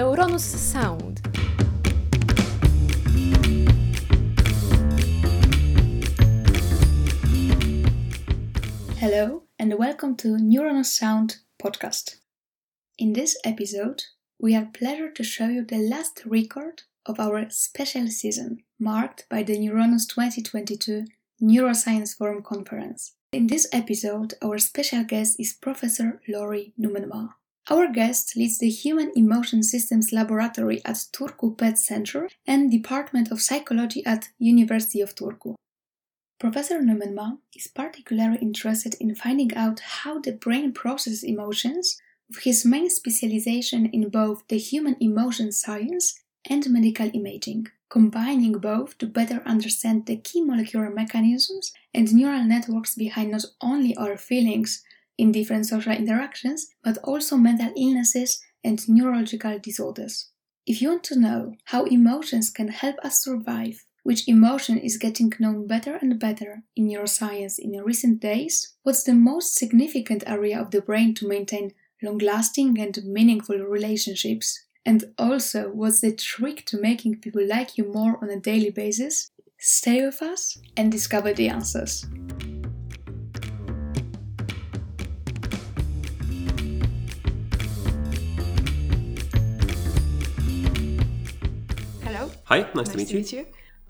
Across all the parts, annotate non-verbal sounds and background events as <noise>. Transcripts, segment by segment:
Neuronus Sound. Hello, and welcome to Neuronus Sound podcast. In this episode, we have pleasure to show you the last record of our special season, marked by the Neuronus 2022 Neuroscience Forum Conference. In this episode, our special guest is Professor Lauri Nummenmaa. Our guest leads the Human Emotion Systems Laboratory at Turku Pet Center and Department of Psychology at University of Turku. Professor Nummenmaa is particularly interested in finding out how the brain processes emotions, with his main specialization in both the human emotion science and medical imaging, combining both to better understand the key molecular mechanisms and neural networks behind not only our feelings in different social interactions, but also mental illnesses and neurological disorders. If you want to know how emotions can help us survive, which emotion is getting known better and better in neuroscience in recent days, what's the most significant area of the brain to maintain long lasting and meaningful relationships, and also what's the trick to making people like you more on a daily basis, stay with us and discover the answers. Hi, nice, to, meet, to you. meet you.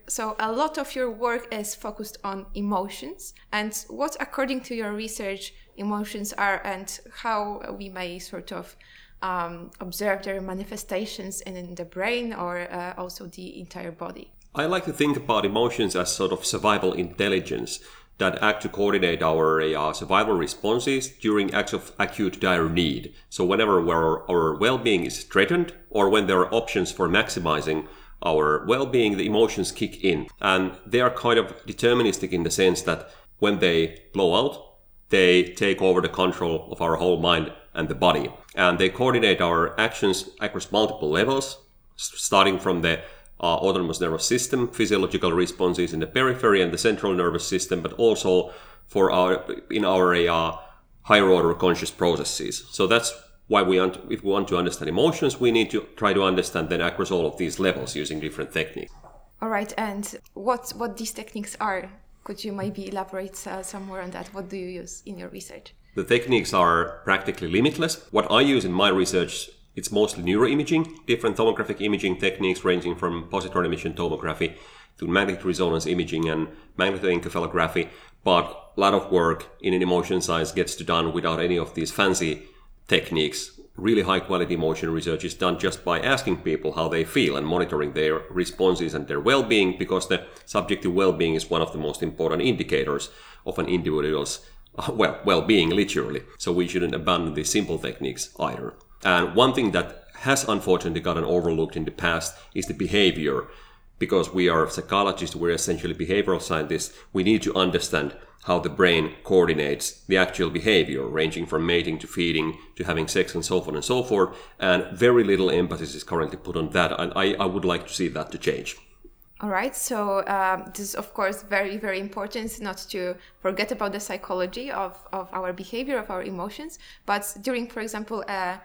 So, a lot of your work is focused on emotions and what, according to your research, emotions are and how we may sort of um, observe their manifestations in the brain or uh, also the entire body. I like to think about emotions as sort of survival intelligence that act to coordinate our uh, survival responses during acts of acute dire need. So whenever our, our well-being is threatened or when there are options for maximizing our well-being, the emotions kick in. And they are kind of deterministic in the sense that when they blow out, they take over the control of our whole mind and the body. And they coordinate our actions across multiple levels, starting from the uh, autonomous nervous system, physiological responses in the periphery and the central nervous system, but also for our in our uh, higher order conscious processes. So that's why we want, if we want to understand emotions, we need to try to understand them across all of these levels using different techniques. All right, and what what these techniques are? Could you maybe elaborate uh, some more on that? What do you use in your research? The techniques are practically limitless. What I use in my research it's mostly neuroimaging, different tomographic imaging techniques ranging from positron emission tomography to magnetic resonance imaging and magnetoencephalography. But a lot of work in an emotion science gets to done without any of these fancy techniques. Really high quality emotion research is done just by asking people how they feel and monitoring their responses and their well-being because the subjective well-being is one of the most important indicators of an individual's <laughs> well, well-being literally. So we shouldn't abandon these simple techniques either. And one thing that has unfortunately gotten overlooked in the past is the behavior. Because we are psychologists, we're essentially behavioral scientists, we need to understand how the brain coordinates the actual behavior, ranging from mating to feeding to having sex and so on and so forth. And very little emphasis is currently put on that. And I, I would like to see that to change. All right, so um, this is of course very, very important not to forget about the psychology of, of our behavior, of our emotions. But during, for example, a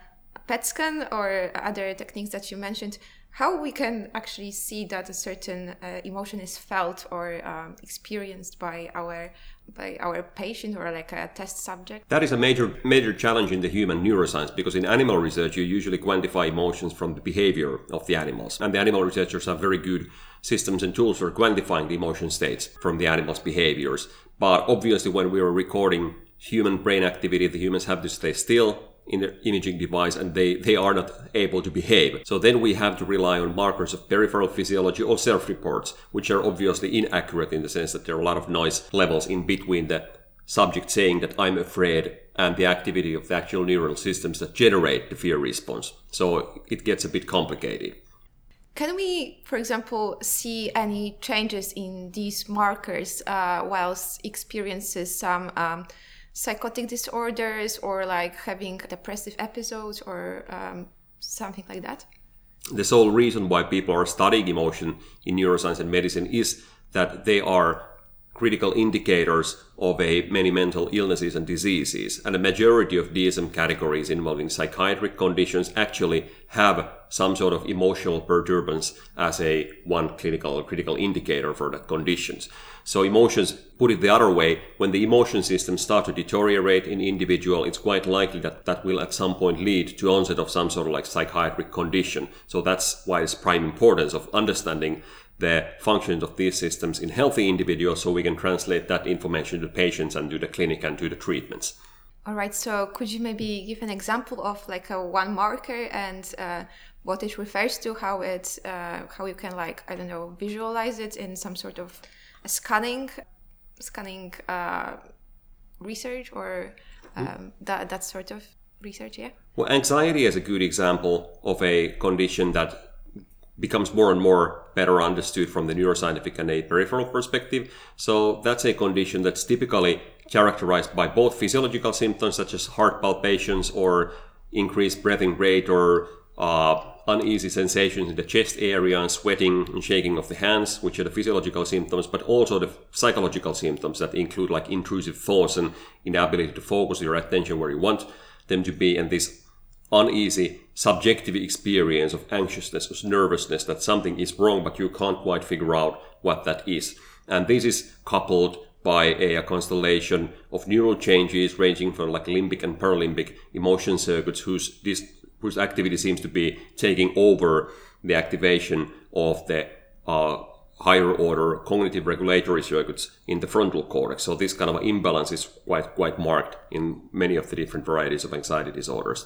PET scan or other techniques that you mentioned, how we can actually see that a certain uh, emotion is felt or um, experienced by our by our patient or like a test subject? That is a major major challenge in the human neuroscience because in animal research you usually quantify emotions from the behavior of the animals. And the animal researchers have very good systems and tools for quantifying the emotion states from the animals behaviors. But obviously when we are recording human brain activity the humans have to stay still in the imaging device and they, they are not able to behave. So then we have to rely on markers of peripheral physiology or self-reports, which are obviously inaccurate in the sense that there are a lot of noise levels in between the subject saying that I'm afraid and the activity of the actual neural systems that generate the fear response. So it gets a bit complicated. Can we, for example, see any changes in these markers uh, whilst experiences some um, psychotic disorders or like having depressive episodes or um, something like that? The sole reason why people are studying emotion in neuroscience and medicine is that they are critical indicators of a many mental illnesses and diseases. And a majority of DSM categories involving psychiatric conditions actually have some sort of emotional perturbance as a one clinical critical indicator for that conditions. So emotions, put it the other way, when the emotion systems start to deteriorate in individual, it's quite likely that that will at some point lead to onset of some sort of like psychiatric condition. So that's why it's prime importance of understanding the functions of these systems in healthy individuals so we can translate that information to patients and to the clinic and to the treatments. All right. So could you maybe give an example of like a one marker and uh, what it refers to, how it, uh, how you can like I don't know visualize it in some sort of scanning, scanning uh, research or um, that that sort of research? Yeah. Well, anxiety is a good example of a condition that becomes more and more better understood from the neuroscientific and a peripheral perspective. So that's a condition that's typically characterized by both physiological symptoms such as heart palpitations or increased breathing rate or uh, uneasy sensations in the chest area and sweating and shaking of the hands, which are the physiological symptoms, but also the psychological symptoms that include like intrusive thoughts and inability to focus your attention where you want them to be, and this uneasy subjective experience of anxiousness or nervousness that something is wrong, but you can't quite figure out what that is. And this is coupled by a, constellation of neural changes ranging from like limbic and paralimbic emotion circuits whose this, whose activity seems to be taking over the activation of the uh, higher order cognitive regulatory circuits in the frontal cortex. So this kind of imbalance is quite quite marked in many of the different varieties of anxiety disorders.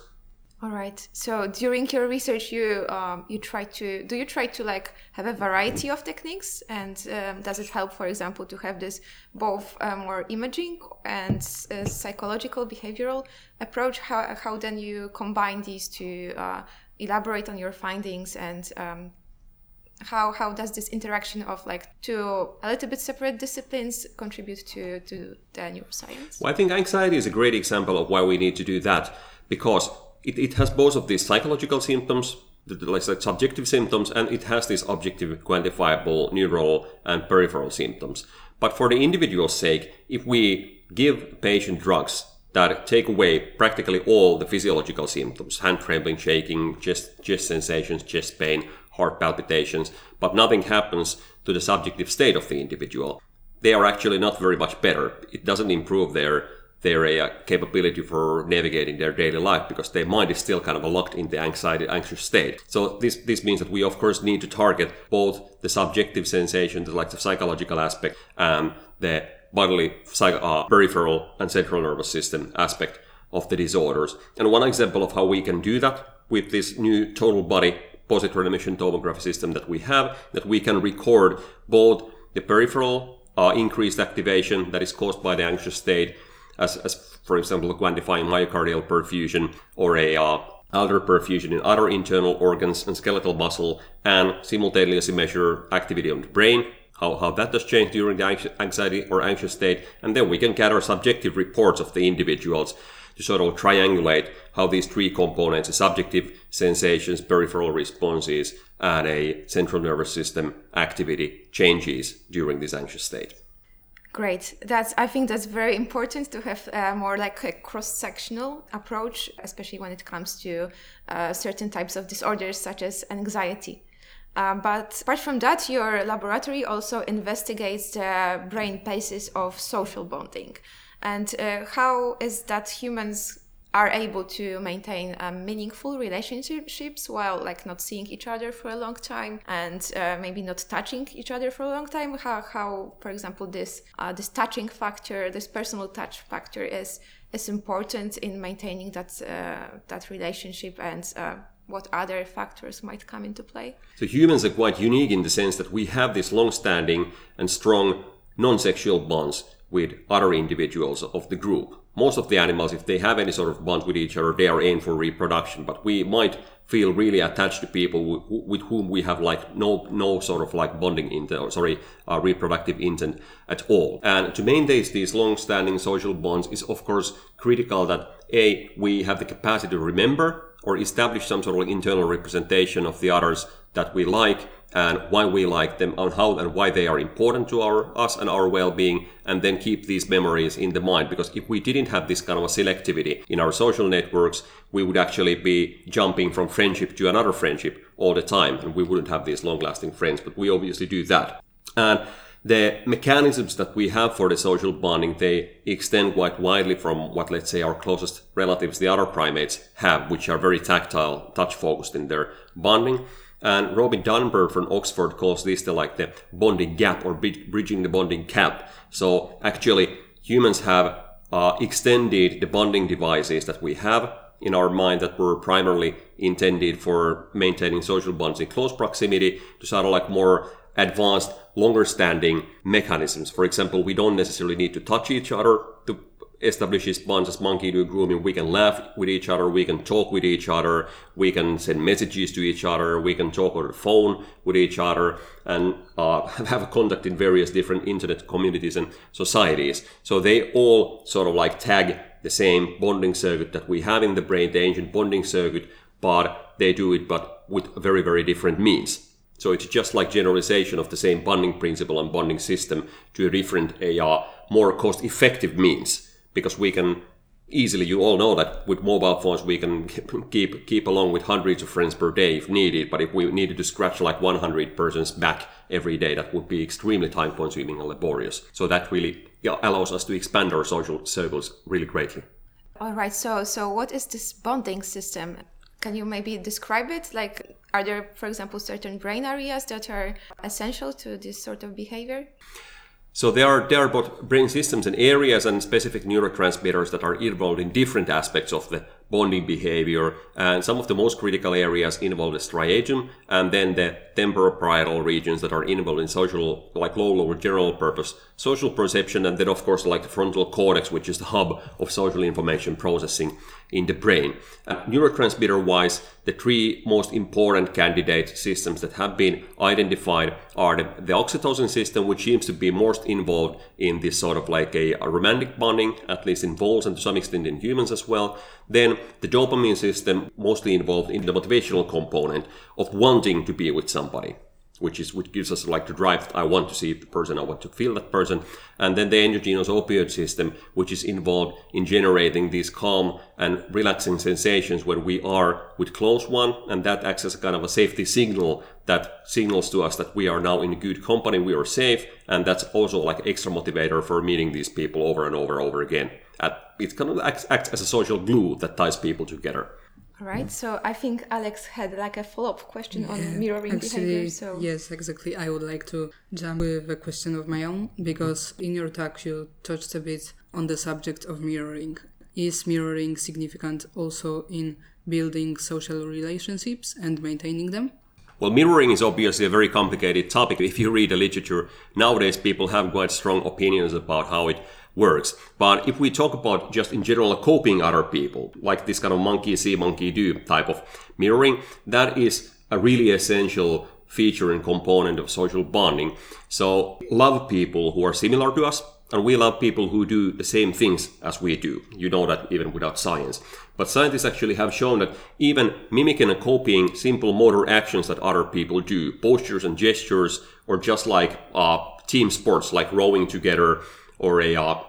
All right. So during your research, you um, you try to do you try to like have a variety of techniques, and um, does it help, for example, to have this both uh, more imaging and uh, psychological behavioral approach? How how then you combine these to uh, elaborate on your findings and um, how how does this interaction of like two a little bit separate disciplines contribute to to the neuroscience? Well, I think anxiety is a great example of why we need to do that because it, it has both of these psychological symptoms, the, like subjective symptoms, and it has these objective, quantifiable neural and peripheral symptoms. But for the individual's sake, if we give patient drugs that take away practically all the physiological symptoms, hand trembling, shaking, chest, chest sensations, chest pain, heart palpitations, but nothing happens to the subjective state of the individual, they are actually not very much better. It doesn't improve their their uh, capability for navigating their daily life because their mind is still kind of locked in the anxiety anxious state. So this this means that we of course need to target both the subjective sensation the like the psychological aspect and the bodily psych- uh, peripheral and central nervous system aspect of the disorders. And one example of how we can do that with this new total body positron emission tomography system that we have that we can record both the peripheral uh, increased activation that is caused by the anxious state as, as for example, quantifying myocardial perfusion or a uh, altered perfusion in other internal organs and skeletal muscle, and simultaneously measure activity on the brain, how, how that does change during the anxiety or anxious state, and then we can gather subjective reports of the individuals to sort of triangulate how these three components, subjective sensations, peripheral responses, and a central nervous system activity changes during this anxious state. Great. That's I think that's very important to have uh, more like a cross-sectional approach, especially when it comes to uh, certain types of disorders such as anxiety. Um, but apart from that, your laboratory also investigates the brain basis of social bonding, and uh, how is that humans are able to maintain um, meaningful relationships while like not seeing each other for a long time and uh, maybe not touching each other for a long time. How, how for example this uh, this touching factor this personal touch factor is is important in maintaining that uh, that relationship and uh, what other factors might come into play. So humans are quite unique in the sense that we have this long-standing and strong non-sexual bonds with other individuals of the group most of the animals, if they have any sort of bond with each other, they are aimed for reproduction. But we might feel really attached to people with whom we have like no no sort of like bonding intent or sorry uh, reproductive intent at all and to maintain these long-standing social bonds is of course critical that a we have the capacity to remember or establish some sort of internal representation of the others that we like and why we like them and how and why they are important to our us and our well-being and then keep these memories in the mind. Because if we didn't have this kind of a selectivity in our social networks we would actually be jumping from friendship to another friendship all the time and we wouldn't have these long-lasting friends but we obviously do that. And the mechanisms that we have for the social bonding they extend quite widely from what let's say our closest relatives the other primates have which are very tactile touch focused in their bonding and Robin Dunbar from Oxford calls this the like the bonding gap or bridging the bonding gap. So actually, humans have uh, extended the bonding devices that we have in our mind that were primarily intended for maintaining social bonds in close proximity to sort of like more advanced, longer standing mechanisms. For example, we don't necessarily need to touch each other to establishes bonds monkey do grooming. We can laugh with each other, we can talk with each other, we can send messages to each other, we can talk on the phone with each other, and uh, <laughs> have a contact in various different internet communities and societies. So they all sort of like tag the same bonding circuit that we have in the brain, the ancient bonding circuit, but they do it but with very, very different means. So it's just like generalization of the same bonding principle and bonding system to a different, uh, more cost-effective means because we can easily you all know that with mobile phones we can keep keep along with hundreds of friends per day if needed. But if we needed to scratch like 100 persons back every day that would be extremely time consuming and laborious. So that really allows us to expand our social circles really greatly. All right. So so what is this bonding system? Can you maybe describe it? Like are there for example certain brain areas that are essential to this sort of behavior so there are there are both brain systems and areas and specific neurotransmitters that are involved in different aspects of the bonding behavior. And some of the most critical areas involve the striatum and then the temporoparietal regions that are involved in social, like low lower general purpose social perception. And then, of course, like the frontal cortex, which is the hub of social information processing in the brain. Uh, neurotransmitter wise, the three most important candidate systems that have been identified are the, the, oxytocin system, which seems to be most involved in this sort of like a, a romantic bonding, at least in and to some extent in humans as well. Then the dopamine system, mostly involved in the motivational component of wanting to be with somebody which is which gives us like the drive i want to see the person i want to feel that person. And then the endogenous opioid system which is involved in generating these calm and relaxing sensations when we are with close one and that acts as a kind of a safety signal that signals to us that we are now in good company we are safe and that's also like extra motivator for meeting these people over and over and over again. It kind of acts, acts as a social glue that ties people together Right. So I think Alex had like a follow-up question yeah, on mirroring actually, behavior. So yes, exactly. I would like to jump with a question of my own because in your talk you touched a bit on the subject of mirroring. Is mirroring significant also in building social relationships and maintaining them? Well, mirroring is obviously a very complicated topic. If you read the literature, nowadays people have quite strong opinions about how it works. But if we talk about just in general copying other people, like this kind of monkey see, monkey do type of mirroring, that is a really essential feature and component of social bonding. So love people who are similar to us, and we love people who do the same things as we do. You know that even without science. But scientists actually have shown that even mimicking and copying simple motor actions that other people do, postures and gestures, or just like uh, team sports like rowing together or a uh,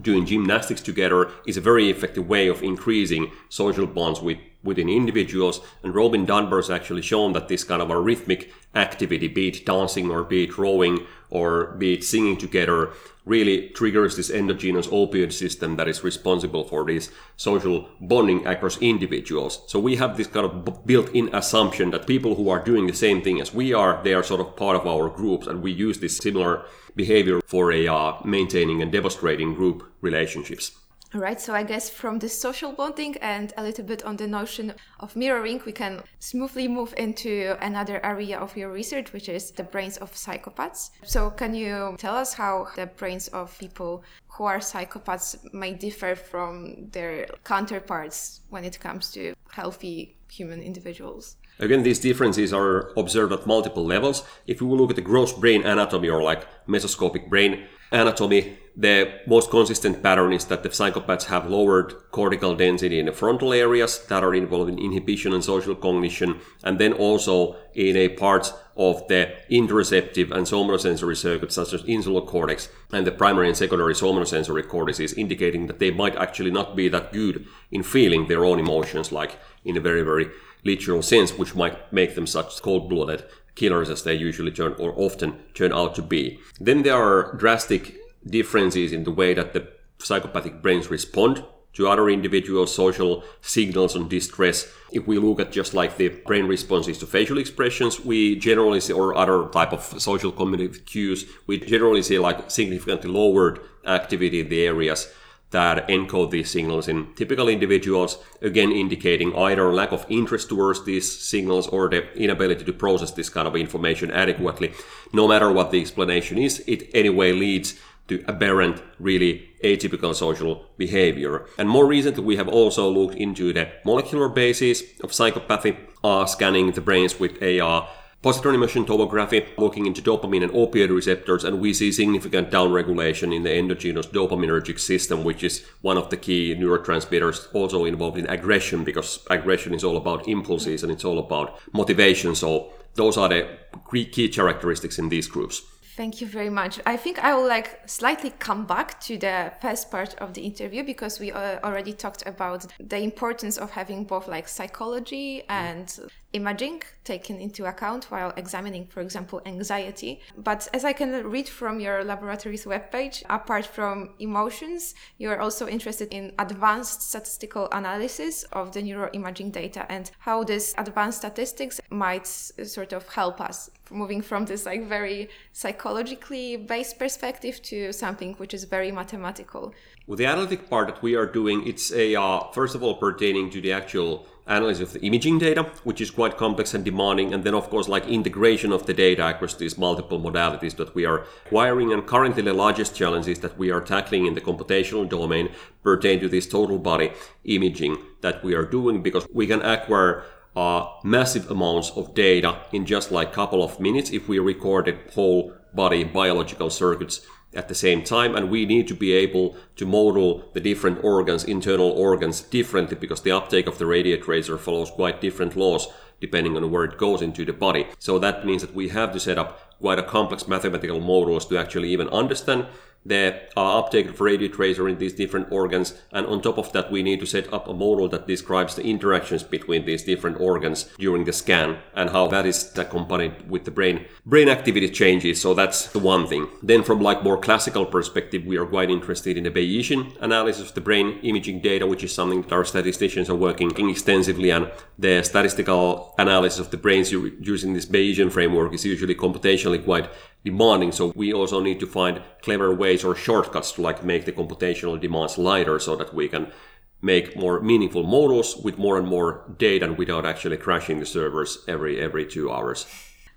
doing gymnastics together is a very effective way of increasing social bonds with within individuals. And Robin Dunbar's actually shown that this kind of a rhythmic activity, be it dancing or be it rowing or be it singing together, really triggers this endogenous opioid system that is responsible for this social bonding across individuals. So we have this kind of built-in assumption that people who are doing the same thing as we are, they are sort of part of our groups, and we use this similar behavior for a uh, maintaining and demonstrating group relationships. All right, so I guess from the social bonding and a little bit on the notion of mirroring, we can smoothly move into another area of your research, which is the brains of psychopaths. So, can you tell us how the brains of people who are psychopaths may differ from their counterparts when it comes to healthy human individuals? Again, these differences are observed at multiple levels. If we look at the gross brain anatomy or like mesoscopic brain anatomy, the most consistent pattern is that the psychopaths have lowered cortical density in the frontal areas that are involved in inhibition and social cognition, and then also in a parts of the interoceptive and somatosensory circuits such as insular cortex and the primary and secondary somatosensory cortices, indicating that they might actually not be that good in feeling their own emotions, like in a very, very literal sense, which might make them such cold-blooded killers as they usually turn or often turn out to be. Then there are drastic differences in the way that the psychopathic brains respond to other individual social signals and distress. If we look at just like the brain responses to facial expressions, we generally see, or other type of social cognitive cues, we generally see like significantly lowered activity in the areas that encode these signals in typical individuals, again indicating either lack of interest towards these signals or the inability to process this kind of information adequately. No matter what the explanation is, it anyway leads to aberrant, really atypical social behavior. And more recently, we have also looked into the molecular basis of psychopathy, uh, scanning the brains with a uh, positron emission tomography, looking into dopamine and opioid receptors, and we see significant downregulation in the endogenous dopaminergic system, which is one of the key neurotransmitters also involved in aggression, because aggression is all about impulses and it's all about motivation. So those are the key characteristics in these groups. Thank you very much. I think I will like slightly come back to the first part of the interview because we uh, already talked about the importance of having both like psychology and imaging taken into account while examining, for example, anxiety. But as I can read from your laboratory's webpage, apart from emotions, you are also interested in advanced statistical analysis of the neuroimaging data and how this advanced statistics might sort of help us moving from this like very psychologically based perspective to something which is very mathematical. With the analytic part that we are doing, it's a uh, first of all pertaining to the actual analysis of the imaging data, which is quite complex and demanding, and then of course like integration of the data across these multiple modalities that we are acquiring. And currently the largest challenges that we are tackling in the computational domain pertain to this total body imaging that we are doing because we can acquire uh, massive amounts of data in just like couple of minutes if we record a whole body biological circuits at the same time and we need to be able to model the different organs internal organs differently because the uptake of the radio tracer follows quite different laws depending on where it goes into the body. So that means that we have to set up quite a complex mathematical models to actually even understand the uh, uptake of radio tracer in these different organs. And on top of that, we need to set up a model that describes the interactions between these different organs during the scan and how that is accompanied with the brain brain activity changes. So that's the one thing. Then from like more classical perspective, we are quite interested in the Bayesian analysis of the brain imaging data, which is something that our statisticians are working extensively and the statistical analysis of the brains using this Bayesian framework is usually computationally quite demanding. So we also need to find clever ways or shortcuts to like make the computational demands lighter so that we can make more meaningful models with more and more data and without actually crashing the servers every every two hours.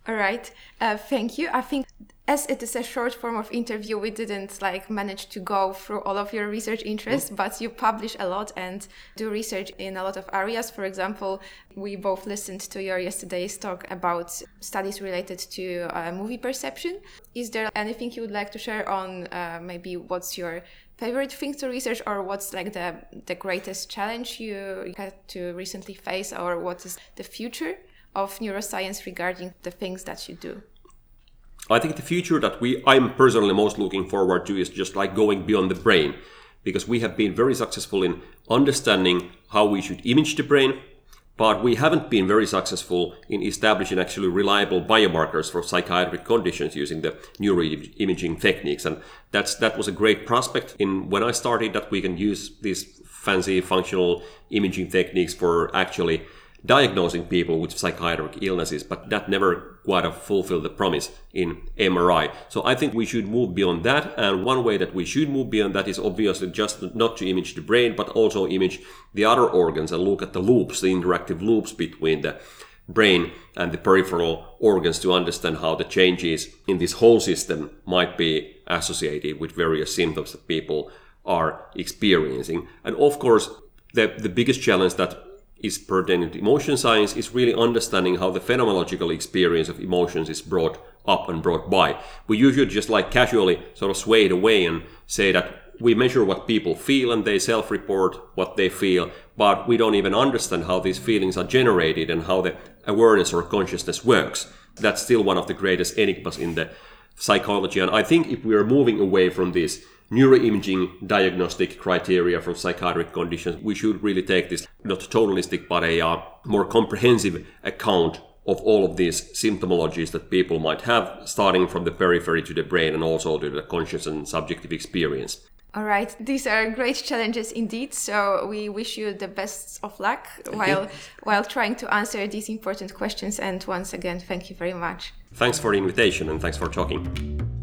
All right. Uh, thank you. I think as it is a short form of interview, we didn't like manage to go through all of your research interests, mm. but you publish a lot and do research in a lot of areas. For example, we both listened to your yesterday's talk about studies related to uh, movie perception. Is there anything you would like to share on uh, maybe what's your favorite thing to research or what's like the the greatest challenge you had to recently face or what is the future of neuroscience regarding the things that you do? I think the future that we I'm personally most looking forward to is just like going beyond the brain because we have been very successful in understanding how we should image the brain but we haven't been very successful in establishing actually reliable biomarkers for psychiatric conditions using the neuroimaging techniques. And that's that was a great prospect in when I started that we can use these fancy functional imaging techniques for actually diagnosing people with psychiatric illnesses, but that never quite fulfilled the promise in MRI. So I think we should move beyond that. And one way that we should move beyond that is obviously just not to image the brain, but also image the other organs and look at the loops, the interactive loops between the brain and the peripheral organs to understand how the changes in this whole system might be associated with various symptoms that people are experiencing. And of course, the, the biggest challenge that is pertaining to emotion science is really understanding how the phenomenological experience of emotions is brought up and brought by. We usually just like casually sort of sway it away and say that we measure what people feel and they self report what they feel, but we don't even understand how these feelings are generated and how the awareness or consciousness works. That's still one of the greatest enigmas in the psychology. And I think if we are moving away from these neuroimaging diagnostic criteria from psychiatric conditions, we should really take this not totalistic but a uh, more comprehensive account of all of these symptomologies that people might have, starting from the periphery to the brain and also to the conscious and subjective experience. All right, these are great challenges indeed. So we wish you the best of luck while while trying to answer these important questions. And once again, thank you very much. Thanks for the invitation and thanks for talking.